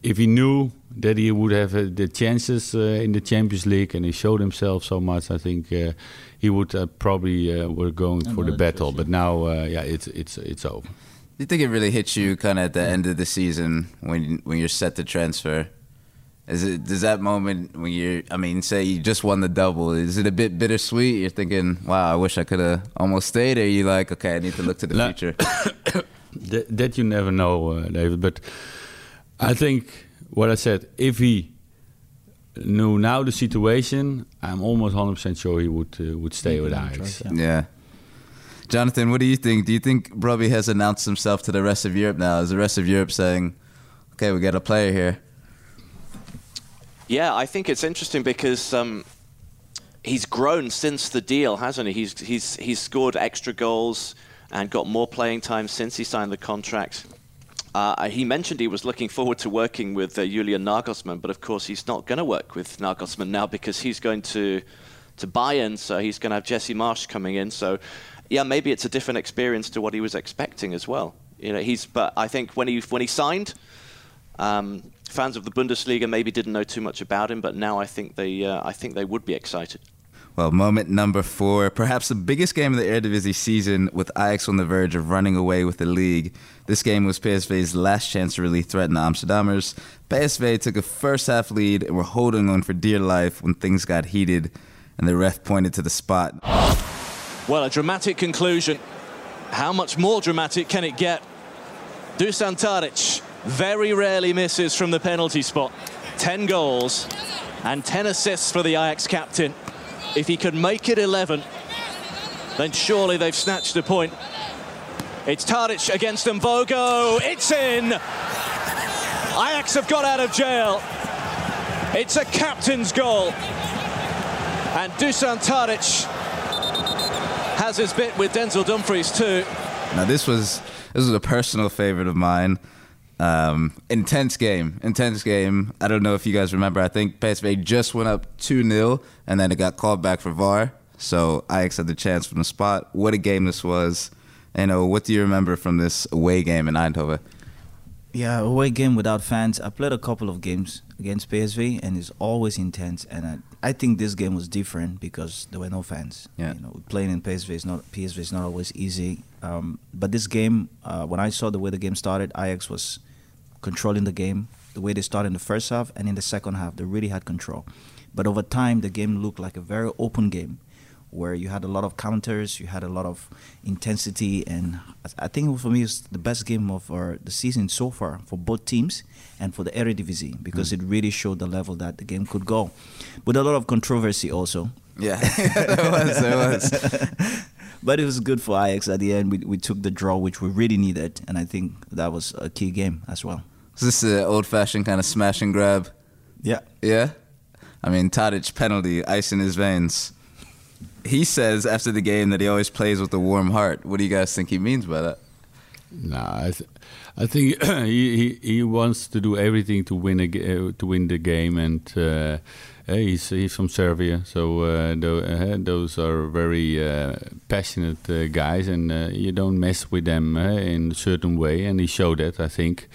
if he knew that he would have uh, the chances uh, in the Champions League and he showed himself so much, I think uh, he would uh, probably uh, were going for the battle. But now, uh, yeah, it's it's it's over. Do you think it really hits you kind of at the end of the season when when you're set to transfer? Is it does that moment when you're? I mean, say you just won the double. Is it a bit bittersweet? You're thinking, "Wow, I wish I could have almost stayed." Or are you like, "Okay, I need to look to the No. future." That, that you never know, uh, David. But I think what I said, if he knew now the situation, I'm almost 100% sure he would uh, would stay with Ajax. Yeah. Jonathan, what do you think? Do you think Brobbey has announced himself to the rest of Europe now? Is the rest of Europe saying, okay, we got a player here? Yeah, I think it's interesting because um, he's grown since the deal, hasn't he? He's, he's, he's scored extra goals and got more playing time since he signed the contract. Uh, he mentioned he was looking forward to working with uh, Julian Nagelsmann, but of course he's not going to work with Nagelsmann now because he's going to to Bayern, so he's going to have Jesse Marsch coming in. So, yeah, maybe it's a different experience to what he was expecting as well. You know, he's. But I think when he when he signed, um, fans of the Bundesliga maybe didn't know too much about him, but now I think they uh, I think they would be excited. Well, moment number four, perhaps the biggest game of the Eredivisie season, with Ajax on the verge of running away with the league. This game was PSV's last chance to really threaten the Amsterdammers. PSV took a first half lead and were holding on for dear life when things got heated, and the ref pointed to the spot. Well, a dramatic conclusion. How much more dramatic can it get? Dusan Tadic very rarely misses from the penalty spot. 10 goals and 10 assists for the Ajax captain. If he could make it 11, then surely they've snatched a point. It's Tadic against Mvogo. It's in. Ajax have got out of jail. It's a captain's goal. And Dusan Tadic has his bit with Denzel Dumfries too. Now this was this was a personal favorite of mine. Um, intense game, intense game. I don't know if you guys remember. I think PSV just went up two 0 and then it got called back for VAR. So Ajax had the chance from the spot. What a game this was! And uh, what do you remember from this away game in Eindhoven? Yeah, away game without fans. I played a couple of games against PSV, and it's always intense. And I, I think this game was different because there were no fans. Yeah. You know, playing in PSV is not PSV is not always easy. Um, but this game, uh, when I saw the way the game started, Ajax was controlling the game. The way they started in the first half and in the second half, they really had control. But over time, the game looked like a very open game where you had a lot of counters, you had a lot of intensity, and I think for me it's the best game of our, the season so far for both teams and for the Eredivisie because mm. it really showed the level that the game could go, with a lot of controversy also. Yeah, there was, there was. but it was good for Ajax at the end. We, we took the draw, which we really needed, and I think that was a key game as well. Is this an old-fashioned kind of smash and grab? Yeah. Yeah. I mean, Tadic penalty, ice in his veins he says after the game that he always plays with a warm heart. What do you guys think he means by that? No, I, th- I think he, he, he wants to do everything to win a uh, to win the game, and uh, he's he's from Serbia, so uh, th- those are very uh, passionate uh, guys, and uh, you don't mess with them in a certain way, and he showed that I think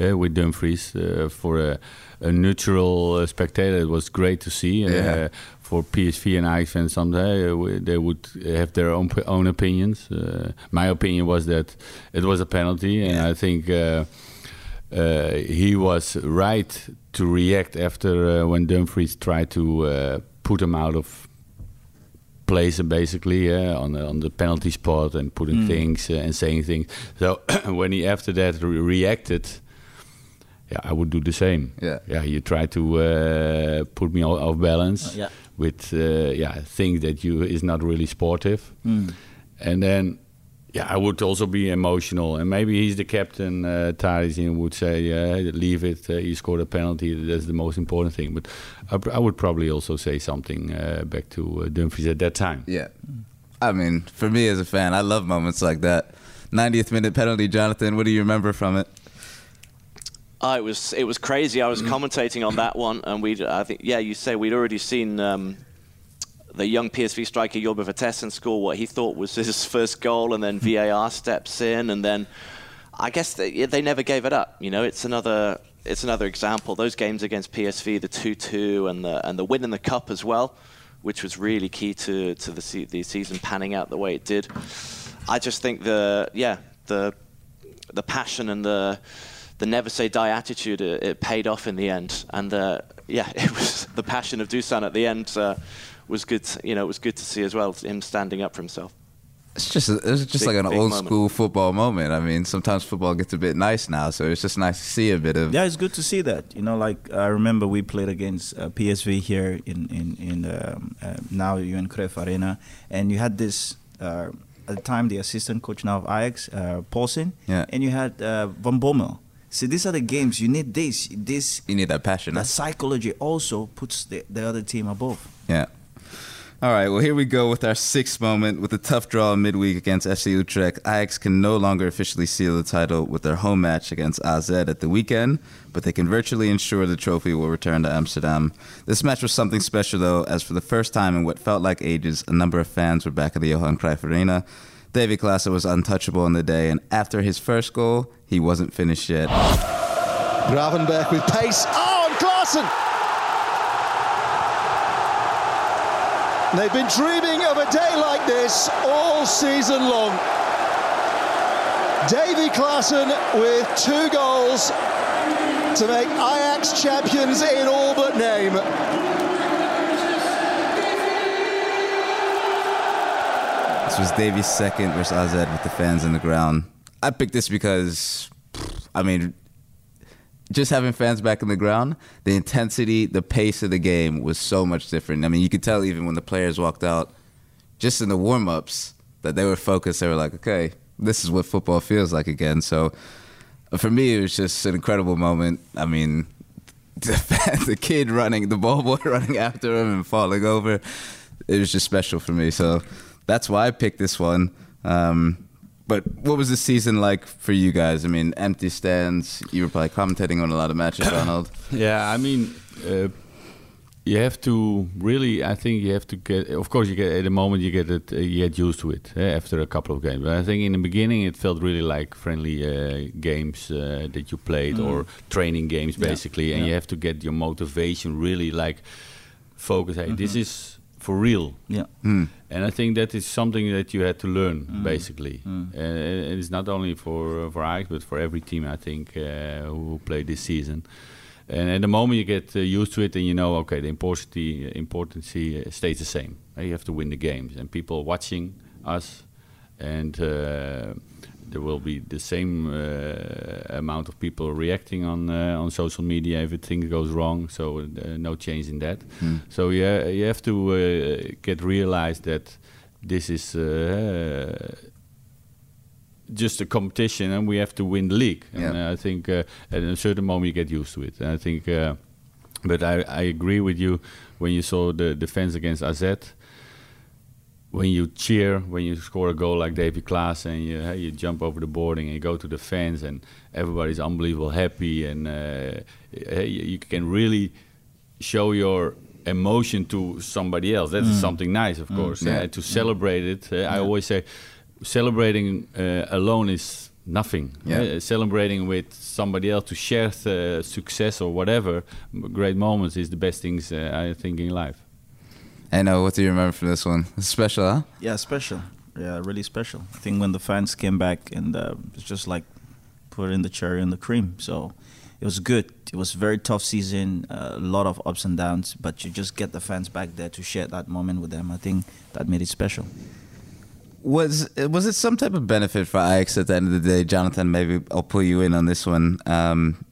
with Dumfries for a, a neutral spectator. It was great to see. Yeah for PSV and Ajax fans someday uh, they would have their own own opinions. Uh, my opinion was that it was a penalty, and yeah. I think uh, he was right to react after uh, when Dumfries tried to uh, put him out of place, basically on the, on the penalty spot and putting mm. things and saying things. So when he after that re reacted yeah, I would do the same. Yeah, yeah. You try to uh, put me off balance. yeah with uh, yeah things that you is not really sportive, mm. and then yeah I would also be emotional, and maybe he's the captain. Uh, Tarisin would say, yeah, leave it. Uh, you scored a penalty. That's the most important thing. But I, I would probably also say something uh, back to uh, Dumfries at that time. Yeah, I mean, for me as a fan, I love moments like that. 90th minute penalty, Jonathan. What do you remember from it? Oh, it was it was crazy. I was commentating on that one, and we I think yeah, you say we'd already seen um, the young PSV striker Yorbe Vertessen score what he thought was his first goal, and then VAR steps in, and then I guess they, they never gave it up. You know, it's another it's another example. Those games against PSV, the two-two, and the and the win in the cup as well, which was really key to to the se- the season panning out the way it did. I just think the yeah the the passion and the the never say die attitude, it, it paid off in the end. And uh, yeah, it was the passion of Dusan at the end uh, was good. To, you know, it was good to see as well him standing up for himself. It's just a, it's just Big- like an old moment. school football moment. I mean, sometimes football gets a bit nice now, so it's just nice to see a bit of. Yeah, it's good to see that. You know, like I remember we played against uh, PSV here in in in um, uh, now Johan Cruyff Arena, and you had this uh, at the time the assistant coach now of Ajax, uh, Paulsen, Yeah. and you had uh, Van Bommel. See, these are the games you need. This this You need that passion. that psychology also puts the, the other team above. Yeah. All right, well, here we go with our sixth moment. With a tough draw midweek against FC Utrecht, Ajax can no longer officially seal the title with their home match against AZ at the weekend, but they can virtually ensure the trophy will return to Amsterdam. This match was something special, though, as for the first time in what felt like ages, a number of fans were back at the Johan Cruyff Arena. Davy Klaassen was untouchable on the day, and after his first goal, he wasn't finished yet. Gravenberch with pace. Oh, and Klaassen! They've been dreaming of a day like this all season long. Davy Klaassen with two goals to make Ajax champions in all but name. This was Davy's second versus AZ with the fans in the ground. I picked this because, I mean, just having fans back in the ground, the intensity, the pace of the game was so much different. I mean, you could tell even when the players walked out, just in the warm ups, that they were focused. They were like, okay, this is what football feels like again. So for me, it was just an incredible moment. I mean, the, the kid running, the ball boy running after him and falling over, it was just special for me. So that's why I picked this one. Um, but what was the season like for you guys? I mean, empty stands. You were probably commentating on a lot of matches, Donald. Yeah, I mean, uh, you have to really. I think you have to get. Of course, you get at the moment you get it. Uh, you get used to it uh, after a couple of games. But I think in the beginning it felt really like friendly uh, games uh, that you played or training games basically, and Yeah. you have to get your motivation really like focus. Hey, this is for real. Yeah. And I think that is something that you had to learn, basically. And it is not only for uh, for Ajax, but for every team, I think, uh, who played this season. And at the moment you get uh, used to it, and you know, okay, the importance importance uh, stays the same. Uh, You have to win the games, and people watching us, and uh, there will be the same uh, amount of people reacting on uh, on social media if things goes wrong. So uh, no change in that. So yeah, you have to uh, get realized that this is. Uh, just a competition, and we have to win the league. And Yeah. I think uh, at a certain moment you get used to it. And I think, uh, but I, I agree with you when you saw the defense against AZ. When you cheer, when you score a goal like David Klaas, and you hey, you jump over the boarding and you go to the fans, and everybody's unbelievable happy, and uh, hey, you you can really show your emotion to somebody else. That is something nice, of course. Yeah. uh, to celebrate it, uh, I always say, celebrating uh, alone is nothing. Yeah. Uh, celebrating with somebody else to share the success or whatever great moments is the best things uh, I think in life. I know. What do you remember from this one? It's special, huh? Yeah, special. Yeah, really special. I think when the fans came back and uh, it's just like putting the cherry on the cream. So it was good. It was a very tough season, uh, a lot of ups and downs, but you just get the fans back there to share that moment with them. I think that made it special. Was was it some type of benefit for Ajax at the end of the day, Jonathan? Maybe I'll pull you in on this one. Um,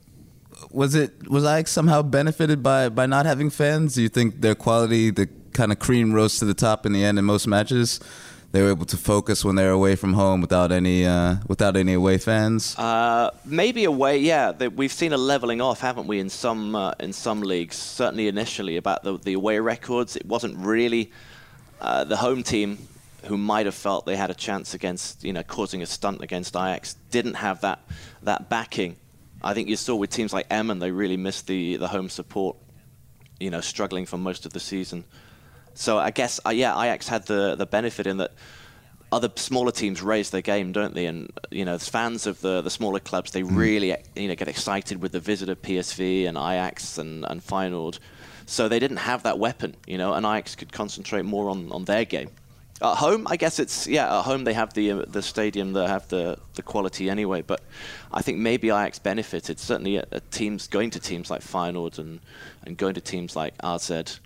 was it was Ajax somehow benefited by by not having fans? Do you think their quality, the kind of cream rose to the top in the end in most matches? They were able to focus when they were away from home without any uh, without any away fans. Uh, maybe away, yeah. That we've seen a leveling off, haven't we, in some uh, in some leagues? Certainly initially about the the away records, it wasn't really uh, the home team who might have felt they had a chance against, you know, causing a stunt against Ajax. Didn't have that that backing. I think you saw with teams like Emmen, they really missed the the home support. You know, struggling for most of the season. So I guess, uh, yeah, Ajax had the the benefit in that other smaller teams raise their game, don't they? And you know, fans of the the smaller clubs, they really you know get excited with the visit of PSV and Ajax and and Feyenoord. So they didn't have that weapon, you know, and Ajax could concentrate more on, on their game. At home, I guess it's yeah. At home, they have the uh, the stadium, they have the the quality anyway. But I think maybe Ajax benefited certainly at, at teams going to teams like Feyenoord and and going to teams like AZ,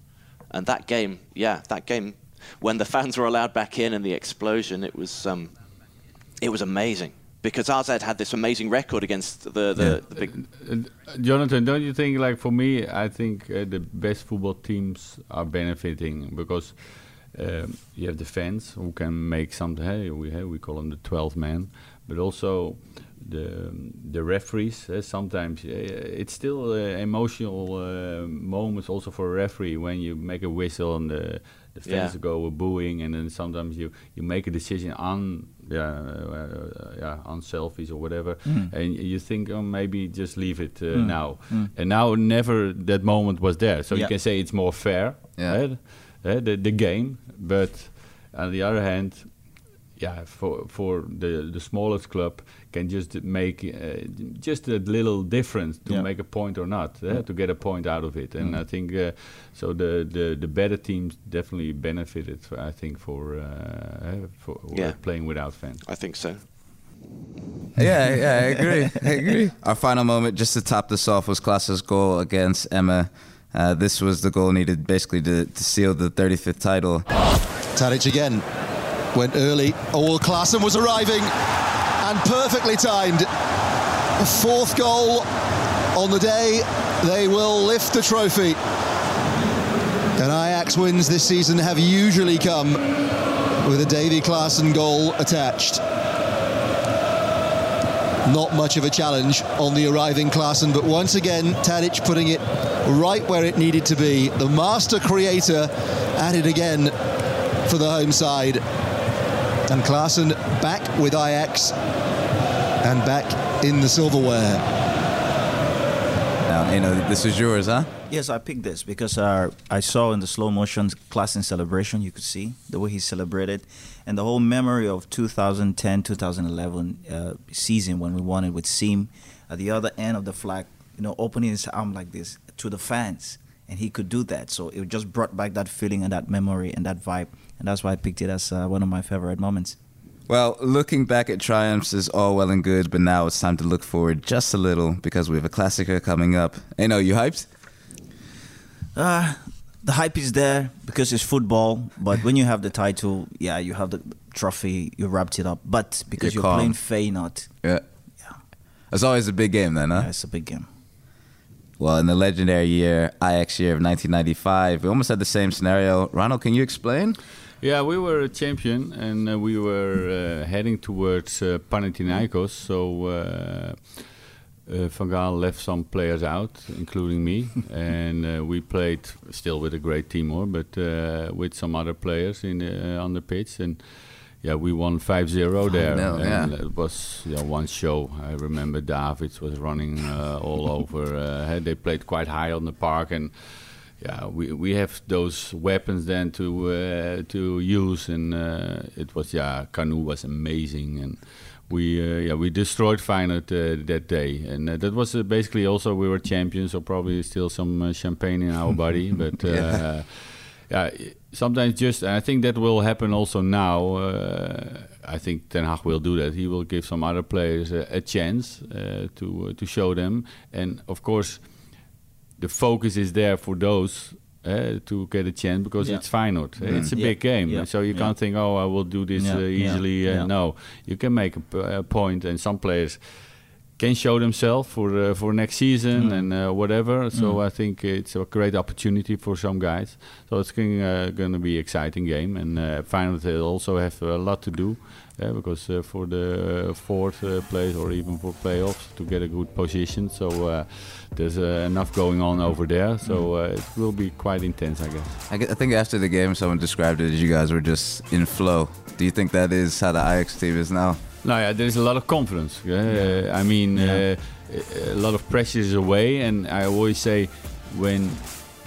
and that game, yeah, that game when the fans were allowed back in and the explosion, it was um, it was amazing because AZ had this amazing record against the the, the big. Uh, Jonathan, don't you think? Like for me, I think uh, the best football teams are benefiting because um, you have the fans who can make something. Hey, we hey, we call them the 12 man, but also the the referees. Uh, sometimes uh, it's still uh, emotional uh, moments also for a referee when you make a whistle and the the fans Yeah. go booing, and then sometimes you you make a decision on yeah uh, yeah on selfies or whatever, and you think oh maybe just leave it uh, now, and now never that moment was there. So you can say it's more fair, Yeah. right? Uh, the the game, but on the other hand, yeah, for for the the smallest club can just make uh, just a little difference to Yeah. make a point or not, uh, to get a point out of it. And I think uh, so. The, the the better teams definitely benefited. I think for uh, uh, for Yeah. playing without fans. I think so. Yeah, yeah, I agree. I agree. Our final moment, just to top this off, was Klaas's goal against Emmen. Uh, this was the goal needed basically to, to seal the 35th title. Tadic again went early. All Klaassen was arriving and perfectly timed. Fourth goal on the day. They will lift the trophy. And Ajax wins this season have usually come with a Davy Klaassen goal attached. Not much of a challenge on the arriving Klaassen, but once again, Tadic putting it right where it needed to be. The master creator at it again for the home side. And Klaassen back with Ajax and back in the silverware. Now, you know, this is yours, huh? Yes, I picked this because uh, I saw in the slow motion class in celebration, you could see the way he celebrated, and the whole memory of 2010 2011 uh, season when we won it with Seam at the other end of the flag, you know, opening his arm like this to the fans. And he could do that. So it just brought back that feeling and that memory and that vibe. And that's why I picked it as uh, one of my favorite moments. Well, looking back at triumphs is all well and good, but now it's time to look forward just a little because we have a Klassieker coming up. Hey, no, you hyped? Uh, the hype is there because it's football, but when you have the title, yeah, you have the trophy, you wrapped it up. But because You're you're, playing Feyenoord, Yeah. yeah, It's always a big game then, huh? yeah, it's a big game. Well, in the legendary year, Ajax year of 1995, we almost had the same scenario. Ronald, can you explain? Yeah, we were a champion and uh, we were uh, heading towards uh, Panathinaikos. So uh, uh, Van Gaal left some players out, including me, and uh, we played still with a great team, or but uh, with some other players in uh, on the pitch and. Yeah, we won 5-0 there. 5-0, and yeah. It was yeah, one show. I remember Davids was running uh, all over. Uh, they played quite high on the park, and yeah, we we have those weapons then to uh, to use, and uh, it was yeah, Kanu was amazing, and we uh, yeah we destroyed Feyenoord uh, that day, and uh, that was uh, basically also we were champions, so probably still some uh, champagne in our body, but. Uh, Yeah. yeah, sometimes just I think that will happen also now. Uh, I think Ten Hag will do that. He will give some other players a, a chance uh, to to show them, and of course, the focus is there for those. Uh, to get a chance because Yeah. it's Feyenoord. Uh, It's a Yeah, big game, so you can't think, "Oh, I will do this uh, easily." Uh. No, you can make a, point, and some players can show themselves for uh, for next season Mm. and uh, whatever. So I think it's a great opportunity for some guys. So it's going uh, to be an exciting game, and uh, Feyenoord also have a lot to do. Uh, because uh, for the uh, fourth uh, place or even for playoffs to get a good position, so uh, there's uh, enough going on over there. So uh, it will be quite intense, I guess. I, I think after the game, someone described it as you guys were just in flow. Do you think that is how the Ajax team is now? No, yeah, there's a lot of confidence. yeah. I mean, uh, a lot of pressure is away, and I always say when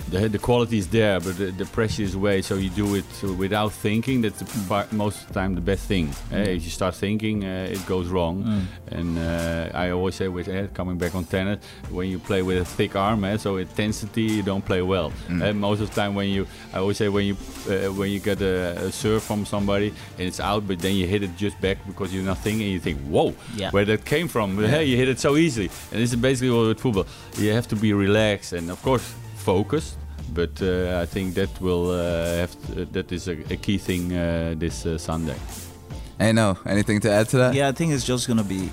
the, the quality is there, but the, the pressure is away, so you do it without thinking. That's the part, most of the time the best thing. Uh, if you start thinking, uh, it goes wrong. And uh, I always say with uh, coming back on tennis, when you play with a thick arm, uh, so intensity, you don't play well. Uh, most of the time, when you, I always say when you uh, when you get a, a serve from somebody and it's out, but then you hit it just back because you're not thinking, you think, whoa, Yeah. where that came from? Hey, you hit it so easily. And this is basically what with football. You have to be relaxed and of course focused, but uh, I think that will uh, have to, that is a, a key thing uh, this uh, Sunday. Hey, know. anything to add to that? Yeah, I think it's just gonna be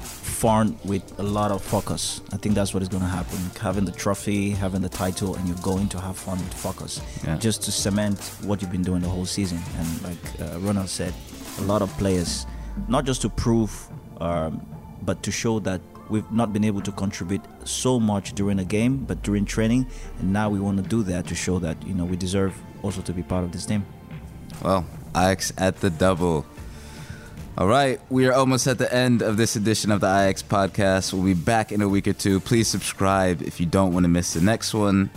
fun with a lot of focus. I think that's what is gonna happen. Having the trophy, having the title, and you're going to have fun with focus, Yeah. just to cement what you've been doing the whole season. And like uh, Ronald said, a lot of players, not just to prove, um, but to show that we've not been able to contribute so much during a game, but during training, and now we want to do that to show that you know we deserve also to be part of this team. Well, Ajax at the double. All right, we are almost at the end of this edition of the Ajax podcast. We'll be back in a week or two. Please subscribe if you don't want to miss the next one.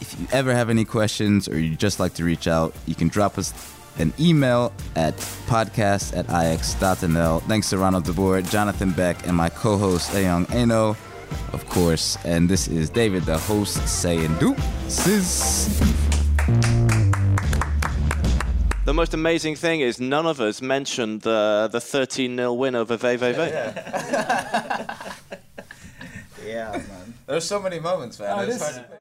If you ever have any questions or you just like to reach out, you can drop us an email at podcast at ajax.nl. Thanks to Ronald de Boer, Jonathan Beck, and my co-host Eyong Enoh, of course. And this is David, the host, saying deuces. The most amazing thing is none of us mentioned the the 13 0 win over VVV. Yeah, man. There's so many moments, man. Oh,